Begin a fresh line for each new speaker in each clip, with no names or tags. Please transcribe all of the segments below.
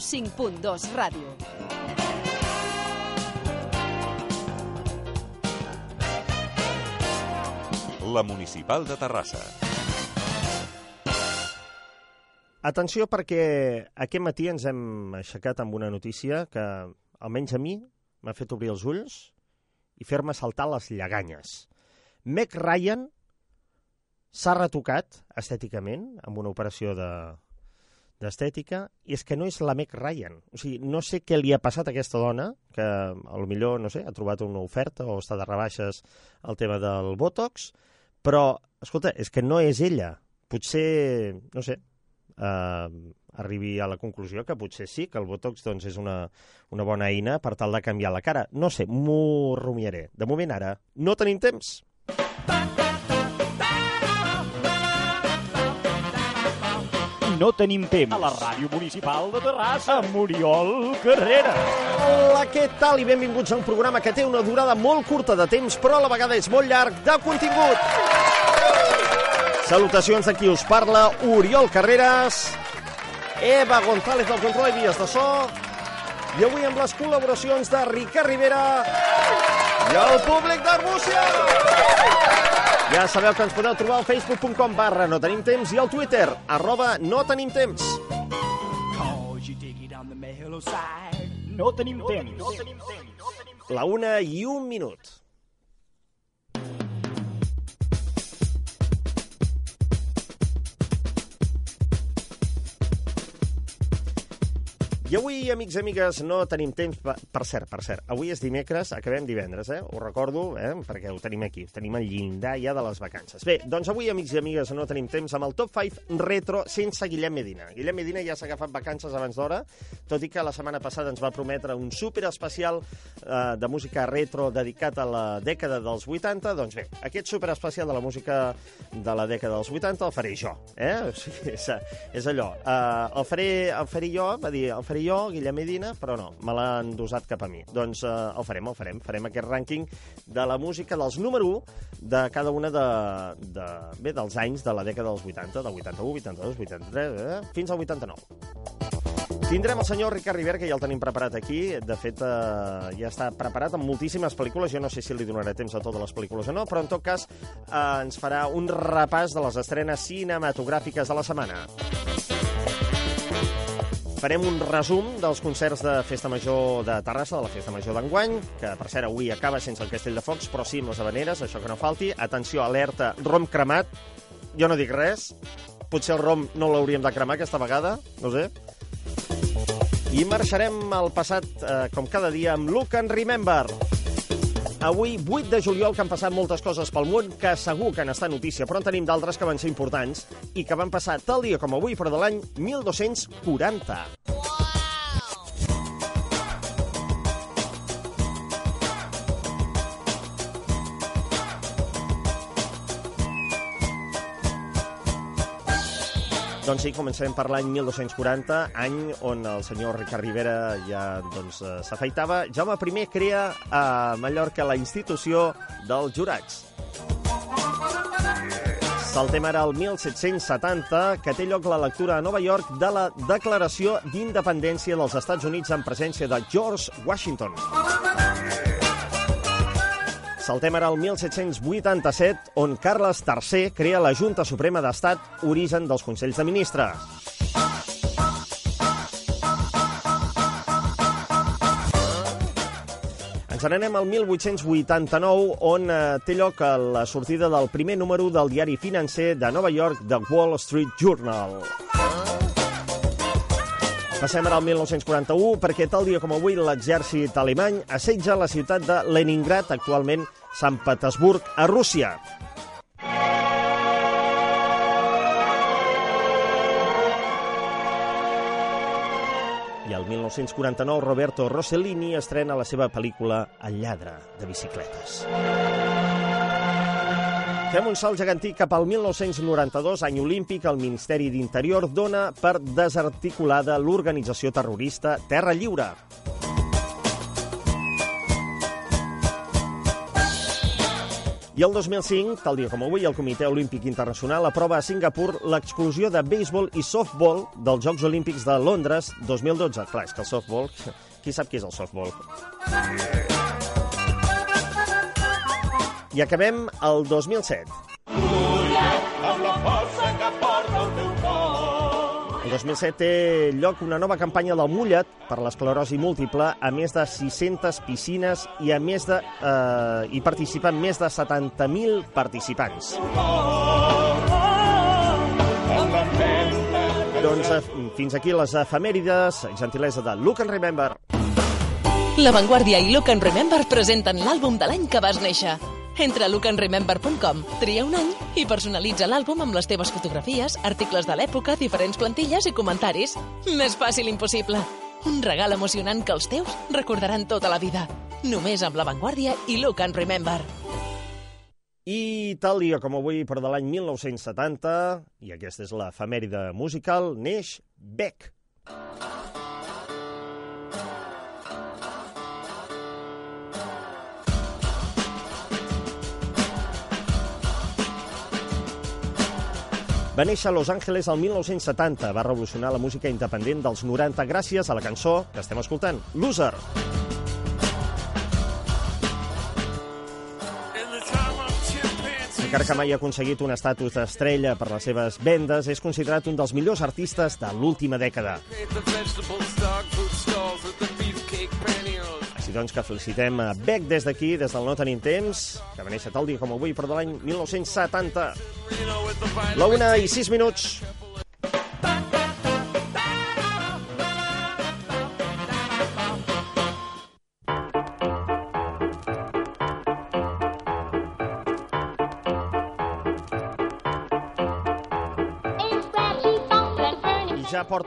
95.2 Ràdio.
La Municipal de Terrassa.
Atenció perquè aquest matí ens hem aixecat amb una notícia que, almenys a mi, m'ha fet obrir els ulls i fer-me saltar les lleganyes. Meg Ryan s'ha retocat estèticament amb una operació de d'estètica i és que no és la Meg Ryan. O sigui, no sé què li ha passat a aquesta dona, que a lo millor, no sé, ha trobat una oferta o està de rebaixes el tema del Botox, però, escolta, és que no és ella. Potser, no sé, eh, arribi a la conclusió que potser sí, que el Botox doncs, és una, una bona eina per tal de canviar la cara. No sé, m'ho rumiaré. De moment ara, no tenim temps.
No tenim temps. A la ràdio municipal de Terrassa. Amb Oriol Carrera.
Hola, què tal? I benvinguts a un programa que té una durada molt curta de temps, però a la vegada és molt llarg de contingut. Salutacions de qui us parla, Oriol Carreras, Eva González del Control i Vies de So, i avui amb les col·laboracions de Ricard Rivera i el públic d'Arbúcia. Ja sabeu que ens podeu trobar al facebook.com barra no tenim temps i al Twitter, arroba no tenim temps.
No tenim temps.
La una i un minut. I avui, amics i amigues, no tenim temps... Per, per cert, per cert, avui és dimecres, acabem divendres, eh? Ho recordo, eh? Perquè ho tenim aquí, tenim al llindar ja de les vacances. Bé, doncs avui, amics i amigues, no tenim temps amb el Top 5 retro sense Guillem Medina. Guillem Medina ja s'ha agafat vacances abans d'hora, tot i que la setmana passada ens va prometre un super especial eh, de música retro dedicat a la dècada dels 80. Doncs bé, aquest super especial de la música de la dècada dels 80 el faré jo, eh? O sigui, és, és allò. Eh, el, faré, el faré jo, va dir, el faré jo, Guillem Medina, però no, me l'han dosat cap a mi. Doncs eh, el farem, el farem. Farem aquest rànquing de la música dels número 1 de cada una de, de, bé, dels anys de la dècada dels 80, del 81, 82, 83, eh, fins al 89. Tindrem el senyor Ricard Rivera, que ja el tenim preparat aquí. De fet, eh, ja està preparat amb moltíssimes pel·lícules. Jo no sé si li donaré temps a totes les pel·lícules o no, però en tot cas eh, ens farà un repàs de les estrenes cinematogràfiques de la setmana. Farem un resum dels concerts de Festa Major de Terrassa, de la Festa Major d'enguany, que per cert avui acaba sense el Castell de Focs, però sí amb les habaneres, això que no falti. Atenció, alerta, rom cremat. Jo no dic res. Potser el rom no l'hauríem de cremar aquesta vegada, no sé. I marxarem al passat, eh, com cada dia, amb Look and Remember. Avui, 8 de juliol, que han passat moltes coses pel món, que segur que han estat notícia, però en tenim d'altres que van ser importants i que van passar tal dia com avui, però de l'any 1240. Doncs sí, comencem per l'any 1240, any on el senyor Ricard Rivera ja doncs, eh. Jaume I crea a Mallorca la institució dels jurats. Saltem ara al 1770, que té lloc la lectura a Nova York de la Declaració d'Independència dels Estats Units en presència de George Washington. Saltem ara al 1787, on Carles III crea la Junta Suprema d'Estat, origen dels Consells de Ministres. Ens n'anem al 1889, on eh, té lloc la sortida del primer número del diari financer de Nova York, The Wall Street Journal. Passem ara al 1941, perquè tal dia com avui l'exèrcit alemany assetja la ciutat de Leningrad, actualment Sant Petersburg, a Rússia. I el 1949, Roberto Rossellini estrena la seva pel·lícula El lladre de bicicletes. Fem un salt gegantí cap al 1992, any olímpic, el Ministeri d'Interior dona per desarticulada l'organització terrorista Terra Lliure. I el 2005, tal dia com avui, el Comitè Olímpic Internacional aprova a Singapur l'exclusió de béisbol i softball dels Jocs Olímpics de Londres 2012. Clar, és que el softball... Qui sap què és el softball? I acabem el 2007. El 2007 té lloc una nova campanya del Mullet per l'esclerosi múltiple a més de 600 piscines i a més de eh, hi participen més de 70.000 participants. Doncs eh, fins aquí les efemèrides, gentilesa de Look and Remember.
La Vanguardia i Look and Remember presenten l'àlbum de l'any que vas néixer. Entra a lookandremember.com, tria un any i personalitza l'àlbum amb les teves fotografies, articles de l'època, diferents plantilles i comentaris. Més fàcil impossible. Un regal emocionant que els teus recordaran tota la vida. Només amb La Vanguardia i Look and Remember.
I tal dia com avui, però de l'any 1970, i aquesta és l'efemèride musical, neix Beck. Va néixer a Los Angeles el 1970, va revolucionar la música independent dels 90 gràcies a la cançó que estem escoltant, Loser. Encara que mai ha aconseguit un estatus d'estrella per les seves vendes, és considerat un dels millors artistes de l'última dècada. Així doncs que felicitem a Beck des d'aquí, des del No Tenim Temps, que va néixer tal dia com avui, però de l'any 1970. La una i sis minuts.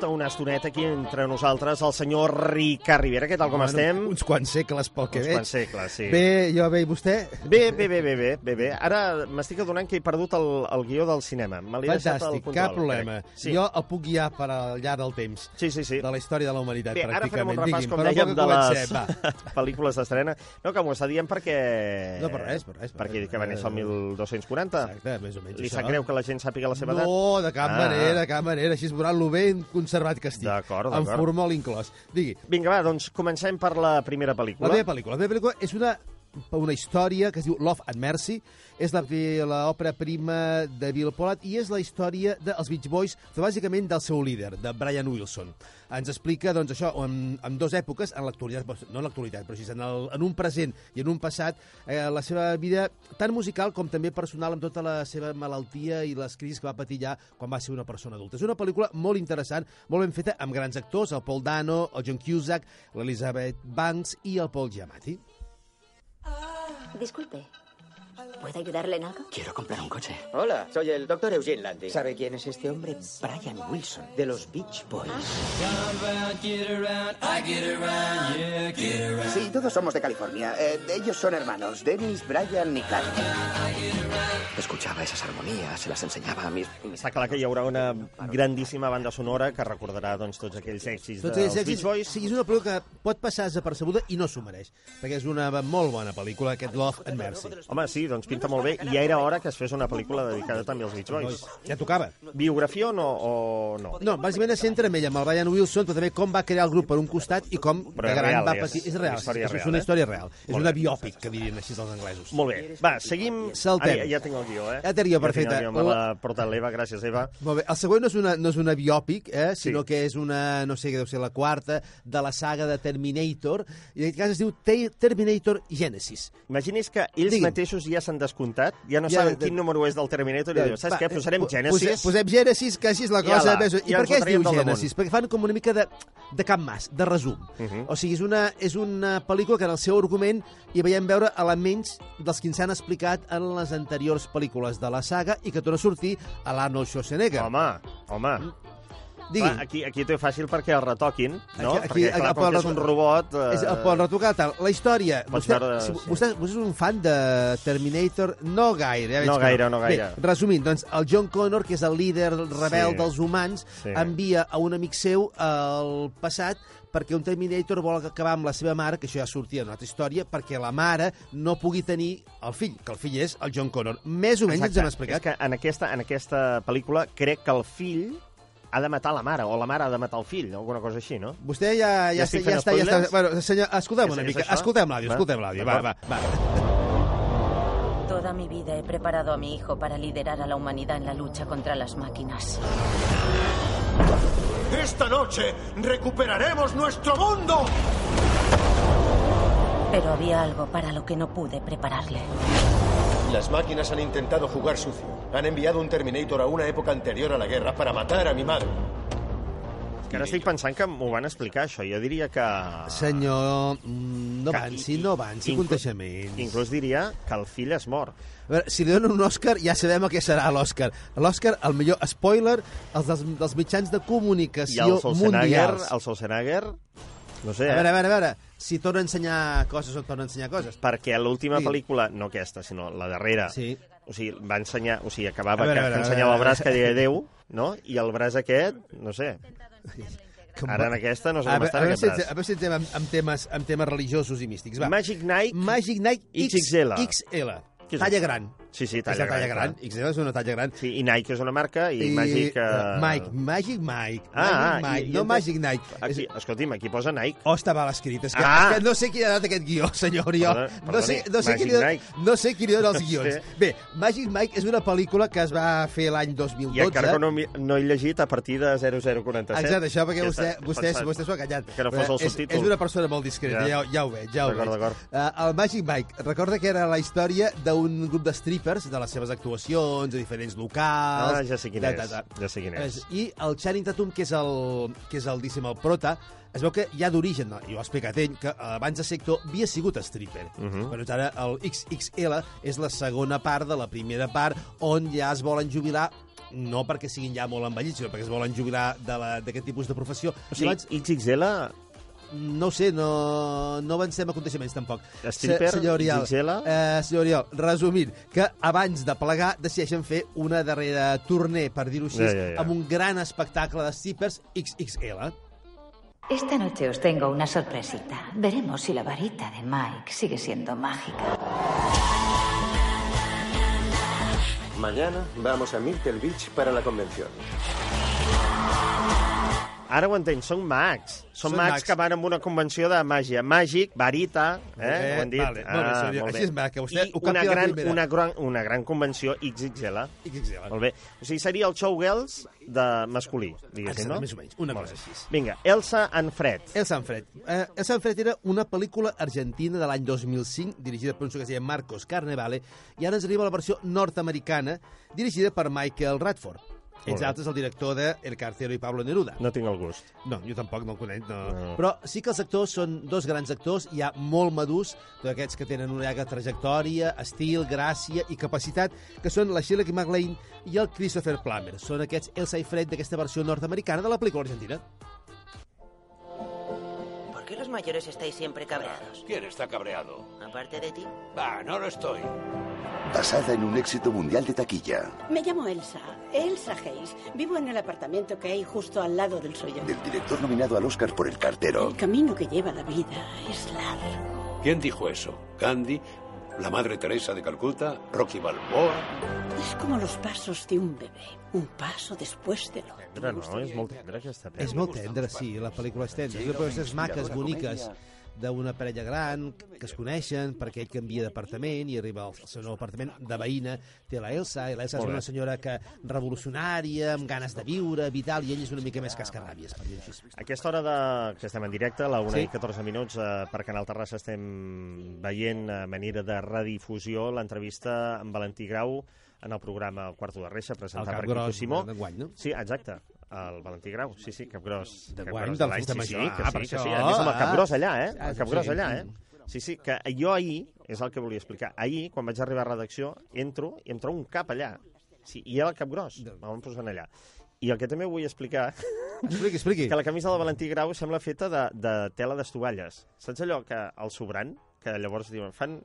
Una estoneta aquí entre nosaltres el senyor Ricard Rivera. Què tal, com estem?
Uns quants segles pel que
Uns
veig.
quants segles, sí.
Bé, jo bé, i vostè?
Bé, bé, bé, bé, bé, bé, bé. Ara m'estic adonant que he perdut el, el guió del cinema. Me l'he deixat al
Fantàstic,
control,
cap problema.
crec. Sí.
Jo el puc guiar per al llarg del temps.
sí, sí, sí.
De la història de la humanitat,
Bé, ara farem un
pràcticament.
repàs, com dèiem, de les
va.
pel·lícules d'estrena. No, que m'ho està dient perquè...
No, per res, per res, per
Perquè que va néixer el 1240.
Exacte, més o menys
Li sap greu que la gent sàpiga la seva edat?
No, de cap
Ah.
manera, de cap manera. Així es veurà lo ben conservat que estic.
D'acord,
Amb
d'acord.
formol inclòs. Digui,
Vinga, va, doncs comencem per la primera pel·lícula.
La meva pel·lícula. La meva pel·lícula és una, una història que es diu Love and Mercy. És l'òpera prima de Bill Pollard i és la història dels Beach Boys, però bàsicament del seu líder, de Brian Wilson. Ens explica doncs, això en, en dues èpoques, en l'actualitat, no en l'actualitat, però sí en, el, en un present i en un passat, eh, la seva vida tant musical com també personal amb tota la seva malaltia i les crisis que va patir ja quan va ser una persona adulta. És una pel·lícula molt interessant, molt ben feta, amb grans actors, el Paul Dano, el John Cusack, l'Elizabeth Banks i el Paul Giamatti.
Disculpe, ¿puedo ayudarle en algo?
Quiero comprar un coche.
Hola, soy el doctor Eugene Landy.
¿Sabe quién es este hombre?
Brian Wilson, de los Beach Boys. Sí, todos somos de California. Eh, ellos son hermanos, Dennis, Brian y Clark.
Escuchaba esas armonías, se las enseñaba a mis...
Està clar que hi haurà una grandíssima banda sonora que recordarà doncs, tots aquells èxits
Tots
dels Beach Boys.
sí, és una pel·lícula que pot passar desapercebuda i no s'ho mereix, perquè és una molt bona pel·lícula, aquest Love and Mercy.
Home, sí, doncs pinta molt bé. I ja era hora que es fes una pel·lícula dedicada també als Beach Boys.
Ja tocava.
Biografia o no? O no?
No, bàsicament es centra en ell, amb el Brian Wilson, però també com va crear el grup per un costat i com
Però
de
és
gran
real,
va
és
patir... És real,
una història
és, és
real,
una
eh?
història real. És
Molt
una biòpic, que dirien així els anglesos.
Molt bé. Va, seguim...
Saltem.
Ara ja, ja tinc el guió, eh?
Ja té el guió,
Ja tinc
perfecte.
el guió, Me l'ha portat l'Eva, gràcies, Eva.
Molt bé. El següent no és una, no és una biòpic, eh, sinó
Sí.
que és una, no sé, que deu ser la quarta de la saga de Terminator, i en aquest cas es diu Te- Terminator Genesis.
Imagini's que ells
Digui'm.
mateixos ja s'han descomptat, ja no
Ja,
saben
de-
quin número és del Terminator, i diuen, saps
Va,
què, posarem
eh,
Genesis...
Posem, posem Genesis, que així és la cosa.
ala,
més, I
ja
per què es diu. Genesis? Perquè fan com una mica de, de cap mas, de resum.
Uh -huh.
O sigui, és una, és una pel·lícula que en el seu argument hi veiem veure elements dels que ens han explicat en les anteriors pel·lícules de la saga i que torna a sortir a l'Arnold Schwarzenegger.
Home, home.
Digui.
Clar, aquí, aquí té fàcil perquè el retoquin, no?
Aquí- aquí-
perquè, clar,
el
com que és un robot... Eh...
És el pel retocar tal. La història...
Pots
Vostè,
veure-
si,
sí.
vostè, vostè és un fan de Terminator? No gaire. Ja
No gaire, no gaire.
Bé, resumint, doncs, el John Connor, que és el líder rebel
Sí.
dels humans,
Sí.
envia a un amic seu al passat perquè un Terminator vol acabar amb la seva mare, que això ja sortia en una altra història, perquè la mare no pugui tenir el fill, que el fill és el John Connor. Més o menys ens hem
És
explicat.
que en aquesta, en aquesta pel·lícula crec que el fill ha de matar la mare, o la mare ha de matar el fill, alguna cosa així, no?
Vostè ja, ja,
Ja
està, ja, està, ja està... Bueno, senyor, escoltem una mica.
això?
Escoltem l'àudio,
Va,
escoltem l'àudio. Va, va, va.
Toda mi vida he preparado a mi hijo para liderar a la humanidad en la lucha contra las máquinas.
Esta noche recuperaremos nuestro mundo.
Pero había algo para lo que no pude prepararle.
Las máquinas han intentado jugar sucio. Han enviado un Terminator a una época anterior a la guerra para matar a mi madre.
Que ara estic pensant que m'ho van explicar, això. Jo diria que...
Senyor, mm, no
que-
avanci, no avanci,
inclús-
contaixements.
Inclús diria que el fill es mor.
A veure, si li donen un Òscar, ja sabem el que serà l'Òscar. L'Òscar, el millor spoiler, els dels, dels mitjans de
I
comunicació
el Schwarzenegger,
mundials.
el Schwarzenegger, no sé,
A veure, a
eh?
veure, a veure, si torna a ensenyar coses o torna a ensenyar coses.
perquè l'última
Digui.
pel·lícula, no aquesta, sinó la darrera,
Sí.
o sigui, va ensenyar, o sigui, acabava
A veure,
que,
a veure,
que
a
ensenyava el
veure,
braç que deia Déu, no? I el braç aquest, no sé,
Com
ara en aquesta no sé com
veure, veure,
aquest braç.
a veure si entrem amb, amb, temes, amb temes religiosos i místics. Va.
Magic Nike,
Magic Nike X,
XXL.
XL.
És
Talla
això?
gran.
sí, sí,
és
talla
la talla
gran.
gran. XL és una talla gran.
Sí, i Nike és una marca i, Magic...
eh,
Uh...
Mike, Magic Mike.
Ah,
Magic
ah,
Mike,
i- i
no
entenc-
Magic Nike.
Aquí, escolti'm, aquí posa Nike.
Oh, està mal escrit. És que,
Ah!
és que no sé qui ha donat aquest guió, senyor Oriol.
Perdona,
no sé, no sé,
Magic
qui,
Mike.
no sé qui li dona els guions.
sé.
Bé, Magic Mike és una pel·lícula que es va fer l'any 2012.
I encara que no, no he llegit a partir de 0047.
Exacte, això perquè
Que
vostè, vostè, vostè s'ho ha callat.
Que no fos el
és,
subtítol.
és una persona molt discreta, ja,
Ja.
ho veig, ja ho veig. Uh, el Magic Mike, recorda que era la història d'un grup de strippers, de les seves actuacions, de diferents locals...
Ah, ja sé quin
ta,
és,
ta, ta.
ja sé quin és.
I el Channing Tatum, que és el, que és el, diguéssim, el prota, es veu que ja d'origen, no, i ho ha explicat ell, que abans de ser actor havia sigut stripper. Uh
Mhm.
-huh. Però ara el XXL és la segona part de la primera part on ja es volen jubilar no perquè siguin ja molt envellits, sinó perquè es volen jubilar d'aquest tipus de professió.
O sigui, XXL
no ho sé, no, no avancem a coneixements tampoc.
Stripper,
Se- senyor Oriol,
XXL?
Eh, senyor Oriol, resumint, que abans de plegar decideixen fer una darrera tournée, per dir-ho així,
Ja, ja, ja.
amb un gran espectacle de strippers XXL.
Esta noche os tengo una sorpresita. Veremos si la varita de Mike sigue siendo mágica.
Mañana vamos a Myrtle Beach para la convención.
Ara ho entenc, són mags. Són,
Són
mags,
mags.
que van amb una convenció de màgia. Màgic, varita, eh?
Bé,
ho han dit. Ah,
vale, molt bé. Així és, que vostè
I una gran, una, gran, una gran convenció XXL.
XXL.
Molt bé. O sigui, seria el showgirls de masculí, diguéssim, no?
més o menys, una cosa així.
Vinga, Elsa en Fred.
El Sanfred. Eh, el Sanfred era una pel·lícula argentina de l'any 2005, dirigida per un senyor que es deia Marcos Carnevale, i ara ens arriba la versió nord-americana, dirigida per Michael Radford.
Bé.
altres, el director de El Cartero i Pablo Neruda.
No tinc el gust.
No, jo tampoc no el conec, no.
No.
Però sí que els actors són dos grans actors, hi ha molt madurs, tots aquests que tenen una llarga trajectòria, estil, gràcia i capacitat, que són la Shirley MacLaine i el Christopher Plummer. Són aquests Elsa i Fred d'aquesta versió nord-americana de la pel·lícula argentina.
¿Por qué los mayores estáis siempre cabreados?
¿Quién está cabreado?
Aparte de ti.
Va, no lo estoy.
Basada en un éxito mundial de taquilla.
Me llamo Elsa, Elsa Hayes. Vivo en el apartamento que hay justo al lado del suyo.
Del director nominado al Oscar por El Cartero.
El camino que lleva la vida es largo.
¿Quién dijo eso? ¿Gandhi? ¿La Madre Teresa de Calcuta? ¿Rocky Balboa?
Es como los pasos de un bebé. Un paso después del otro.
Tendra, no? És molt tendra, aquesta pel·li.
És molt tendre, sí, la pel·lícula és tendra. Sí, és coses maques, boniques, d'una parella gran que es coneixen perquè ell canvia d'apartament i arriba al seu nou apartament de veïna té la Elsa, i l'Elsa és una senyora que revolucionària, amb ganes de viure, vital, i ell és una mica més cascarràbies, per així.
A aquesta hora de... que estem en directe, la 1
Sí.
i 14 minuts, eh, per Canal Terrassa estem veient a manera de redifusió l'entrevista amb Valentí Grau en el programa Quarto de Reixa, presentat per Quico Simó.
d'enguany, no?
Sí, exacte. El Valentí Grau, sí, sí, Capgròs.
D'enguany,
Capgròs
de la
l'any,
festa
sí,
major.
Sí, que
Ah,
sí,
per
que
això.
sí. A més, amb el
Ah.
Capgròs allà, eh?
Ah,
El Capgròs
sí.
allà, eh? Sí, sí, que jo ahir, és el que volia explicar, ahir, quan vaig arribar a redacció, entro i em trobo un cap allà. Sí, i era el Capgròs, vam posant allà. I el que també vull explicar...
Expliqui, expliqui.
Que la camisa del Valentí Grau sembla feta de, de tela d'estovalles. Saps allò que el sobrant, que llavors diuen, fan...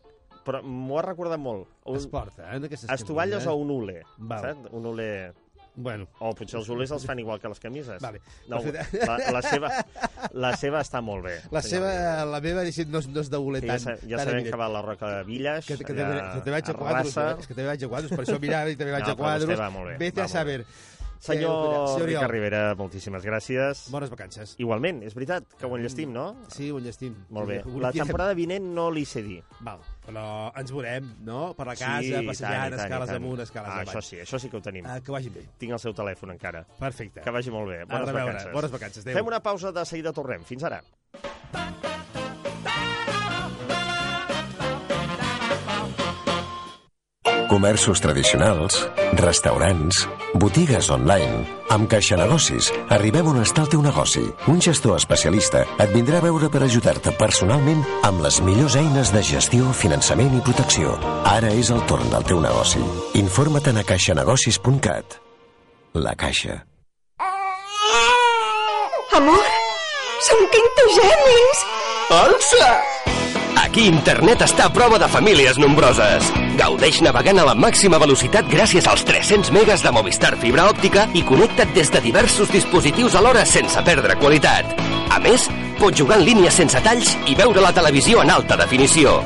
Però m'ho ha recordat molt. Un...
Es porta, eh, d'aquestes
Estovalles
camises,
o un hule,
Val.
saps? Un hule...
Bueno.
O potser els ulers els fan igual que les camises.
Vale.
No,
Perfecte.
la, la, seva, la seva està molt bé.
La
senyor
seva, la meva, no, és- no és de voler
Sí,
tant.
ja, ja
tan
sabem
evident.
que va a la Roca de Villas,
Que, que,
allà
també, que també vaig a
a
quadros, eh? és que també vaig a quadros, per això mirava i també vaig
No,
a quadros.
va molt bé,
Vete
va
a saber.
Senyor
Eh,
Ricard
Oriol.
Rivera, moltíssimes gràcies.
Bones vacances.
Igualment, és veritat que ho enllestim, no?
Sí, ho enllestim.
Molt bé. La temporada vinent no li sé dir.
Val, però ens veurem, no? Per la
Sí,
casa,
i
passejant,
tant,
escales
tant.
amunt, escales
ah,
avall.
Això sí, això sí que ho tenim.
Ah, que vagi bé.
Tinc el seu telèfon encara.
Perfecte.
Que vagi molt bé. Bones vacances.
Bones vacances. Adéu.
Fem una pausa, de seguida tornem. Fins ara.
Comerços tradicionals, restaurants, botigues online... Amb Caixa Negocis arribem on està el teu negoci. Un gestor especialista et vindrà a veure per ajudar-te personalment amb les millors eines de gestió, finançament i protecció. Ara és el torn del teu negoci. Informa't a caixanegocis.cat. La Caixa.
Amor, som quintogemis!
Elsa! Aquí internet està a prova de famílies nombroses. Gaudeix navegant a la màxima velocitat gràcies als 300 megas de Movistar fibra òptica i connecta't des de diversos dispositius alhora sense perdre qualitat. A més, pots jugar en línia sense talls i veure la televisió en alta definició.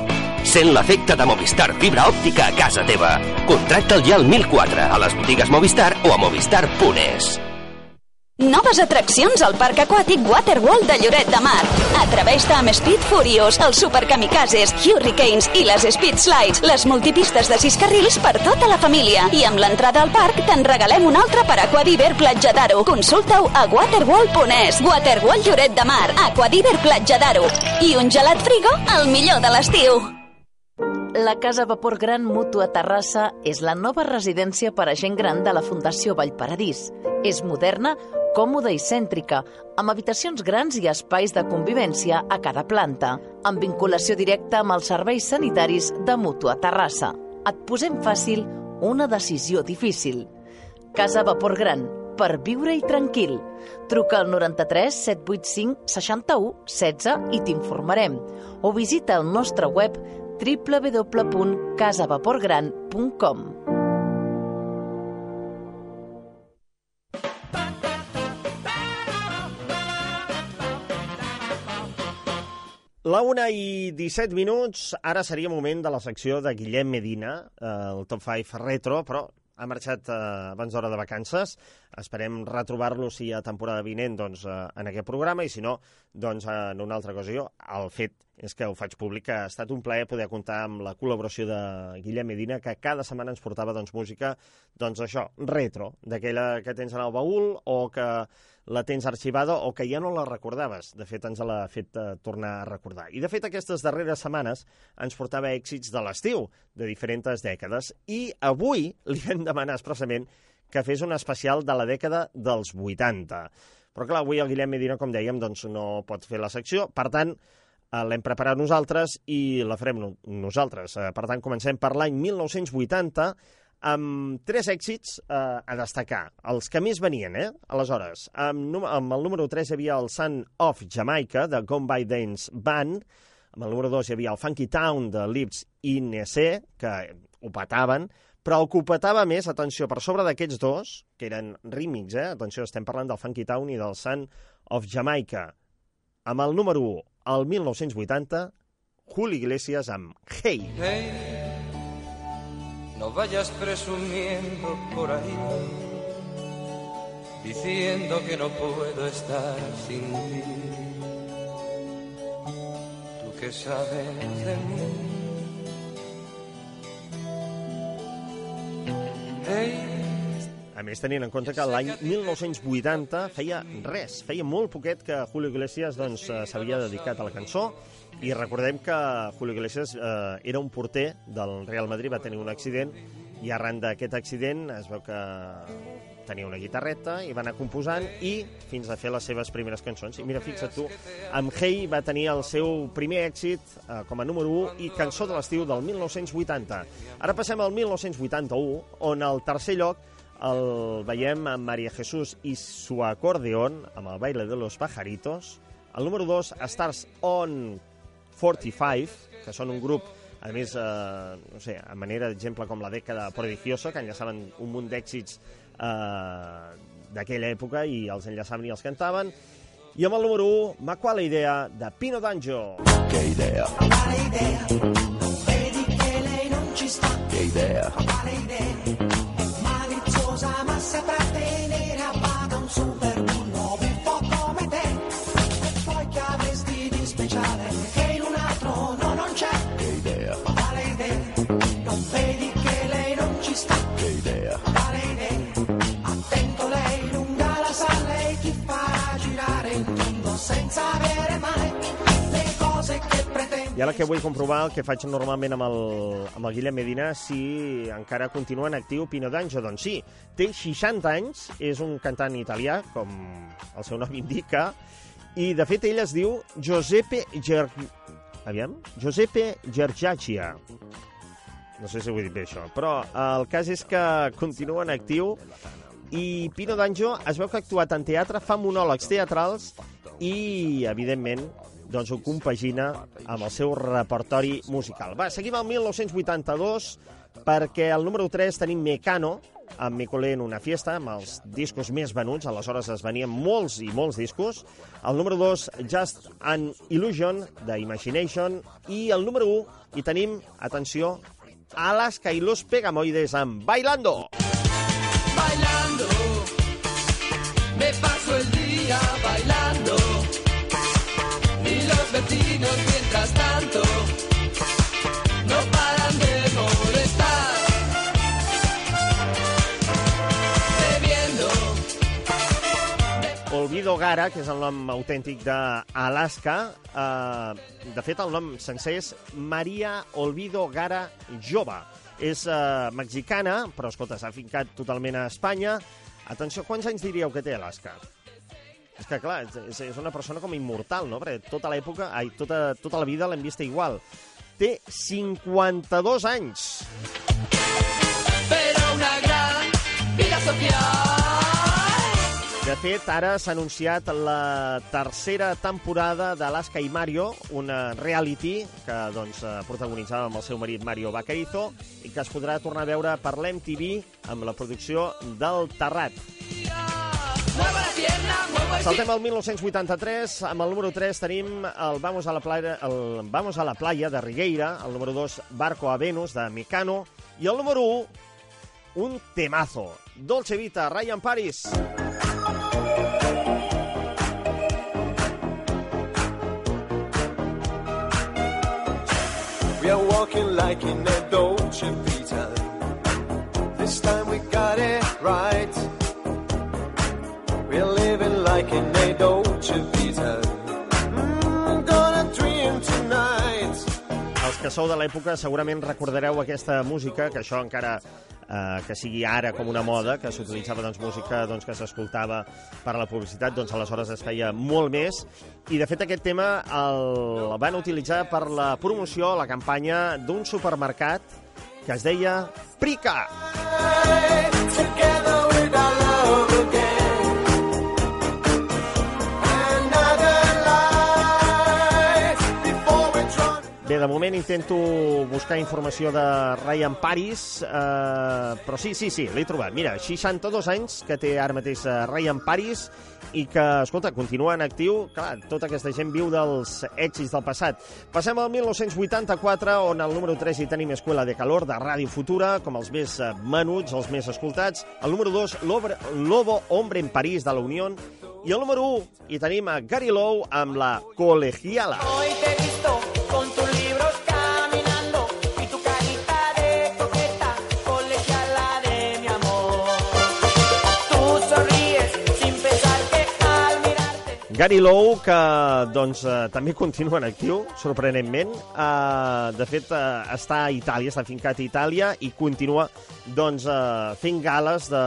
Sent l'efecte de Movistar fibra òptica a casa teva. Contracta'l ja al 1004 a les botigues Movistar o a movistar.es.
Noves atraccions al Parc Aquàtic Waterworld de Lloret de Mar. Atreveix-te amb Speed Furious, els Superkamikazes, Hurricanes i les Speed Slides, les multipistes de sis carrils per tota la família. I amb l'entrada al parc te'n regalem un altre per Aquadiver Platja d'Aro. Consulta-ho a waterworld.es. Waterworld Lloret de Mar, Aquadiver Platja d'Aro. I un gelat frigo, el millor de l'estiu.
La Casa Vapor Gran Mutu a Terrassa és la nova residència per a gent gran de la Fundació Vallparadís. És moderna, còmoda i cèntrica, amb habitacions grans i espais de convivència a cada planta, amb vinculació directa amb els serveis sanitaris de Mutu a Terrassa. Et posem fàcil una decisió difícil. Casa Vapor Gran, per viure-hi tranquil. Truca al 93 785 61 16 i t'informarem. O visita el nostre web www.casavaporgran.com.
La una i 17 minuts, ara seria moment de la secció de Guillem Medina, eh, el Top 5 Retro, però ha marxat eh, abans d'hora de vacances. Esperem retrobar-lo si hi ha temporada vinent doncs, eh, en aquest programa i si no, doncs en una altra ocasió. El fet és que ho faig públic, que ha estat un plaer poder comptar amb la col·laboració de Guillem Medina, que cada setmana ens portava doncs, música, doncs això, retro, d'aquella que tens en el baúl o que la tens arxivada o que ja no la recordaves. De fet, ens l'ha fet eh, tornar a recordar. I, de fet, aquestes darreres setmanes ens portava èxits de l'estiu, de diferents dècades, i avui li vam demanar expressament que fes un especial de la dècada dels 80. Però, clar, avui el Guillem Medina, com dèiem, doncs no pot fer la secció, per tant, eh, l'hem preparat nosaltres i la farem no nosaltres. Eh, per tant, comencem per l'any 1980, amb tres èxits eh, a destacar. Els que més venien, eh? Aleshores, amb, amb el número 3 hi havia el Sun of Jamaica, de Gone by Dance Band, amb el número 2 hi havia el Funky Town de Lips INC, que ho petaven, però el que petava més, atenció, per sobre d'aquests dos, que eren remix, eh? Atenció, estem parlant del Funky Town i del Sun of Jamaica. Amb el número 1, el 1980, Julio Iglesias amb Hey.
Hey, no vayas presumiendo por ahí, diciendo que no puedo estar sin ti. Tú que sabes de mí.
Més, tenint en compte que l'any 1980 feia res, feia molt poquet que Julio Iglesias doncs, eh, s'havia dedicat a la cançó i recordem que Julio Iglesias eh, era un porter del Real Madrid, va tenir un accident i arran d'aquest accident es veu que tenia una guitarreta i va anar composant i fins a fer les seves primeres cançons. I mira, fixa't tu, amb Hey va tenir el seu primer èxit eh, com a número 1 i cançó de l'estiu del 1980. Ara passem al 1981, on al tercer lloc el veiem amb María Jesús i su acordeón, amb el baile de los pajaritos. El número 2, Stars on 45, que són un grup, a més, eh, no sé, a manera d'exemple com la dècada prodigiosa, que enllaçaven un munt d'èxits eh, d'aquella època i els enllaçaven i els cantaven. I amb el número 1, Ma quale idea, de Pino D'Angio.
Che idea.
Vedi che lei non ci sta.
Che idea.
Quale idea?
I ara que vull comprovar el que faig normalment amb el, amb el Guillem Medina, si encara continua en actiu Pino D'Angio. Doncs sí, té 60 anys, és un cantant italià, com el seu nom indica, i de fet ell es diu Giuseppe Ger... Aviam? Giuseppe Gergiaccia. No sé si ho he dit bé això, però el cas és que continua en actiu i Pino D'Angio es veu que ha actuat en teatre, fa monòlegs teatrals i, evidentment, doncs ho compagina amb el seu repertori musical. Va, seguim al 1982 perquè al número 3 tenim Mecano, amb Me colé en una fiesta, amb els discos més venuts, aleshores es venien molts i molts discos. El número 2, Just an Illusion, de Imagination. I el número 1, hi tenim, atenció, Alaska y los Pegamoides amb Bailando.
Bailando,
Olvido Gara, que és el nom autèntic d'Alaska. Eh, de fet, el nom sencer és Maria Olvido Gara Jove. És eh, mexicana, però, escolta, s'ha fincat totalment a Espanya. Atenció, quants anys diríeu que té Alaska? És que, clar, és, és una persona com immortal, no? Perquè tota l'època, ai, tota, tota la vida l'hem vista igual. Té 52 anys.
pero una gran vida social.
De fet, ara s'ha anunciat la tercera temporada d'Alaska i Mario, una reality que doncs, eh, protagonitzava amb el seu marit Mario Vaquerizo i que es podrà tornar a veure per l'MTV amb la producció del Terrat. Saltem al 1983, amb el número 3 tenim el Vamos a la playa, el Vamos a la playa de Rigueira, el número 2 Barco a Venus de Mecano i el número 1 un temazo, Dolce Vita, Ryan Paris.
We like in a Dolce Vita. This time we got it right. We're living like in a Dolce Vita. Mm, gonna dream tonight.
Els que sou de l'època segurament recordareu aquesta música, que això encara eh, que sigui ara com una moda, que s'utilitzava doncs, música doncs, que s'escoltava per a la publicitat, doncs aleshores es feia molt més. I de fet aquest tema el van utilitzar per la promoció, la campanya d'un supermercat que es deia Prica.
Together
de moment intento buscar informació de Ryan Paris, eh, però sí, sí, sí, l'he trobat. Mira, 62 anys que té ara mateix eh, Ryan Paris i que, escolta, continua en actiu. Clar, tota aquesta gent viu dels èxits del passat. Passem al 1984, on al número 3 hi tenim Escuela de Calor, de Ràdio Futura, com els més eh, menuts, els més escoltats. El número 2, Lobre- Lobo Hombre en París, de la Unión. I el número 1 hi tenim a Gary Lowe amb la Colegiala.
Hoy
Gary Lowe, que doncs, eh, també continua en actiu, sorprenentment. Eh, de fet, eh, està a Itàlia, està fincat a Itàlia i continua doncs, eh, fent gales de,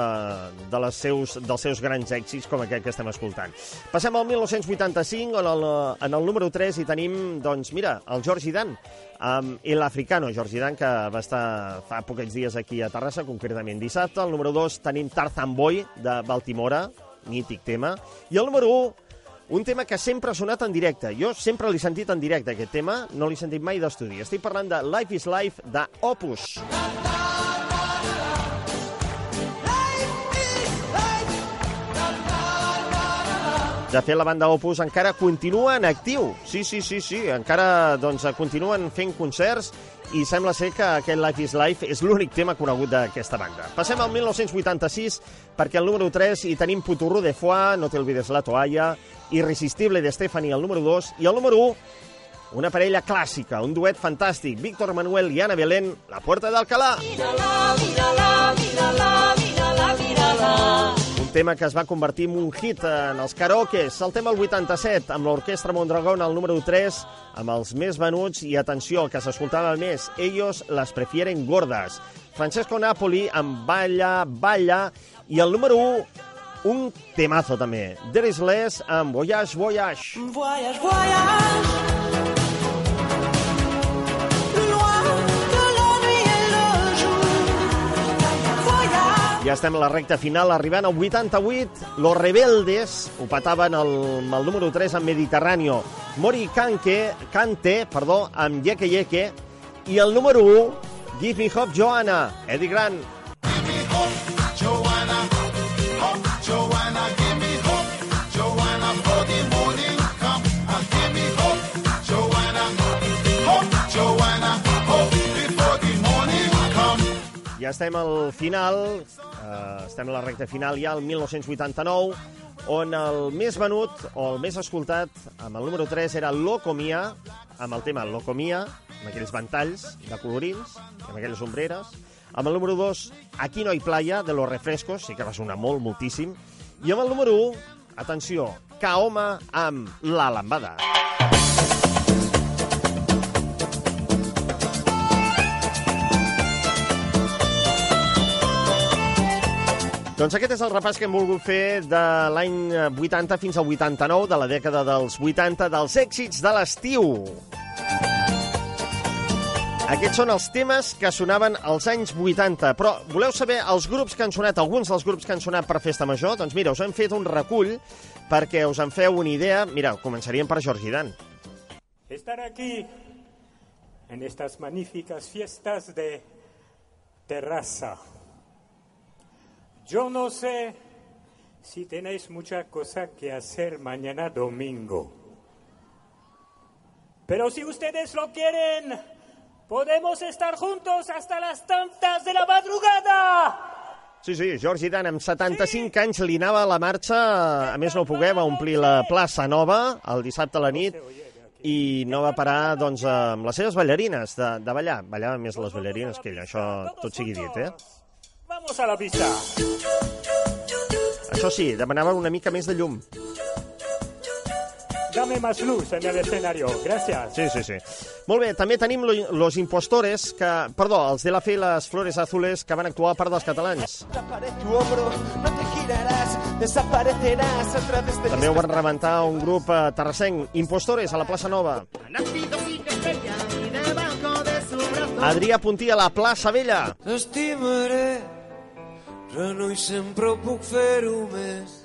de les seus, dels seus grans èxits, com aquest que estem escoltant. Passem al 1985, on el, en el número 3 hi tenim, doncs, mira, el George Dan, amb El Africano, George Dan, que va estar fa pocs dies aquí a Terrassa, concretament dissabte. El número 2 tenim Tarzan Boy, de Baltimora, mític tema. I el número 1, un tema que sempre ha sonat en directe. Jo sempre l'he sentit en directe, aquest tema. No l'he sentit mai d'estudi. Estic parlant de Life is Life, de Opus. De fet, la banda Opus encara continua en actiu. Sí, sí, sí, sí. Encara doncs, continuen fent concerts i sembla ser que aquest Life is Life és l'únic tema conegut d'aquesta banda. Passem al 1986, perquè al número 3 hi tenim Puturro de Foix, No te olvides la toalla, Irresistible de Stephanie, al número 2, i al número 1, una parella clàssica, un duet fantàstic, Víctor Manuel i Ana Belén, La Puerta d'Alcalá.
Mírala, mírala, mírala, mírala, mírala.
Tema que es va convertir en un hit en els karaokes. El tema el 87, amb l'Orquestra Mondragón al número 3, amb els més venuts, i atenció, el que s'escoltava més, ellos las prefieren gordas. Francesco Napoli amb Balla, Balla, i el número 1, un temazo també, There is Less amb Voyage, Voyage.
Voyage, voyage.
Ja estem a la recta final, arribant al 88. Los Rebeldes ho petaven el, el número 3 amb Mediterráneo. Mori Kanke, Kante, perdó, amb Yeke Yeke. I el número 1, Give Me Hope, Joanna, Eddie Grant.
Joanna,
Ja estem al final, eh, estem a la recta final ja, el 1989, on el més venut, o el més escoltat, amb el número 3, era Locomia, amb el tema Locomia, amb aquells ventalls de colorins, amb aquelles ombreres. Amb el número 2, Aquí no hay playa, de los refrescos, sí que va sonar molt, moltíssim. I amb el número 1, atenció, Kaoma amb La Lambada. Doncs aquest és el repàs que hem volgut fer de l'any 80 fins al 89, de la dècada dels 80, dels èxits de l'estiu. Aquests són els temes que sonaven als anys 80, però voleu saber els grups que han sonat, alguns dels grups que han sonat per Festa Major? Doncs mira, us hem fet un recull perquè us en feu una idea. Mira, començaríem per Georgi Dan.
Estar aquí en estas magníficas fiestas de terraza. Yo no sé si tenéis mucha cosa que hacer mañana domingo. Pero si ustedes lo quieren, podemos estar juntos hasta las tantas de la madrugada.
Sí, sí, Georgi Dan, amb 75 anys, li anava a la marxa, a més no pogué, va omplir la plaça Nova el dissabte a la nit i no va parar doncs, amb les seves ballarines de, de ballar. Ballava més les ballarines que ell, això tot sigui dit, eh?
Vamos a la pista.
Això sí, demanaven una mica més de llum.
Dame más luz en el escenario. Gracias.
Sí, sí, sí. Molt bé, també tenim lo, los impostores, que, perdó, els de la fe les flores azules, que van actuar a part dels catalans.
Tu hombro, no te girarás, desaparecerás a través de
També ho van rebentar un grup eh, terrassenc, Impostores, a la plaça Nova. Adrià Puntí a la plaça Vella.
T'estimaré, però no hi sempre puc fer-ho més.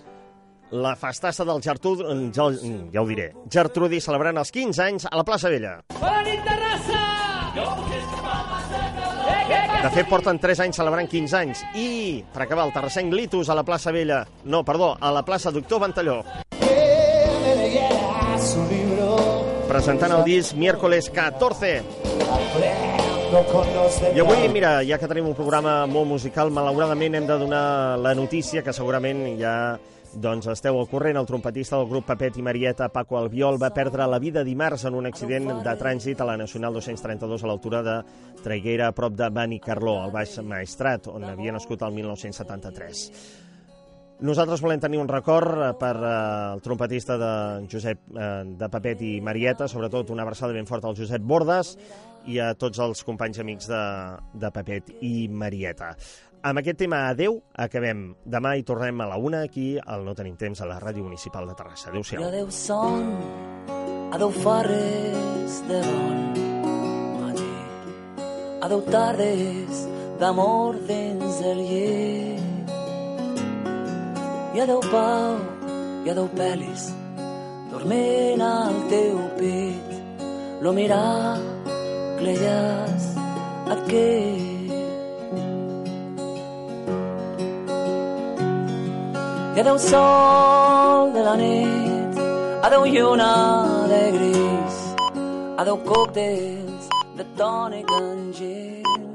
La festassa del Gertrud... Ja, ja ho diré. Gertrudi celebrant els 15 anys a la plaça Vella.
Bona nit, Terrassa!
De fet, porten 3 anys celebrant 15 anys. I, per acabar, el terrassenc Litus a la plaça Vella. No, perdó, a la plaça Doctor Ventalló. Presentant el disc miércoles 14. I avui, mira, ja que tenim un programa molt musical, malauradament hem de donar la notícia que segurament ja doncs esteu al corrent. El trompetista del grup Papet i Marieta, Paco Albiol, va perdre la vida dimarts en un accident de trànsit a la Nacional 232 a l'altura de Traiguera, a prop de Benicarló, al Baix Maestrat, on havia nascut el 1973. Nosaltres volem tenir un record eh, per eh, el trompetista de Josep eh, de Papet i Marieta, sobretot una abraçada ben forta al Josep Bordes i a tots els companys amics de, de Papet i Marieta. Amb aquest tema Adeu acabem. Demà hi tornem a la una aquí al No Tenim Temps a la Ràdio Municipal de Terrassa.
I
Adéu-siau.
adeu son, adeu fa res de bon matí, adeu tardes d'amor dins el llit. I adeu pau, i adeu pelis, dorment al teu pit, lo miracle és aquest. I adeu sol de la nit, adeu lluna de gris, adeu còctels de tònic en gel.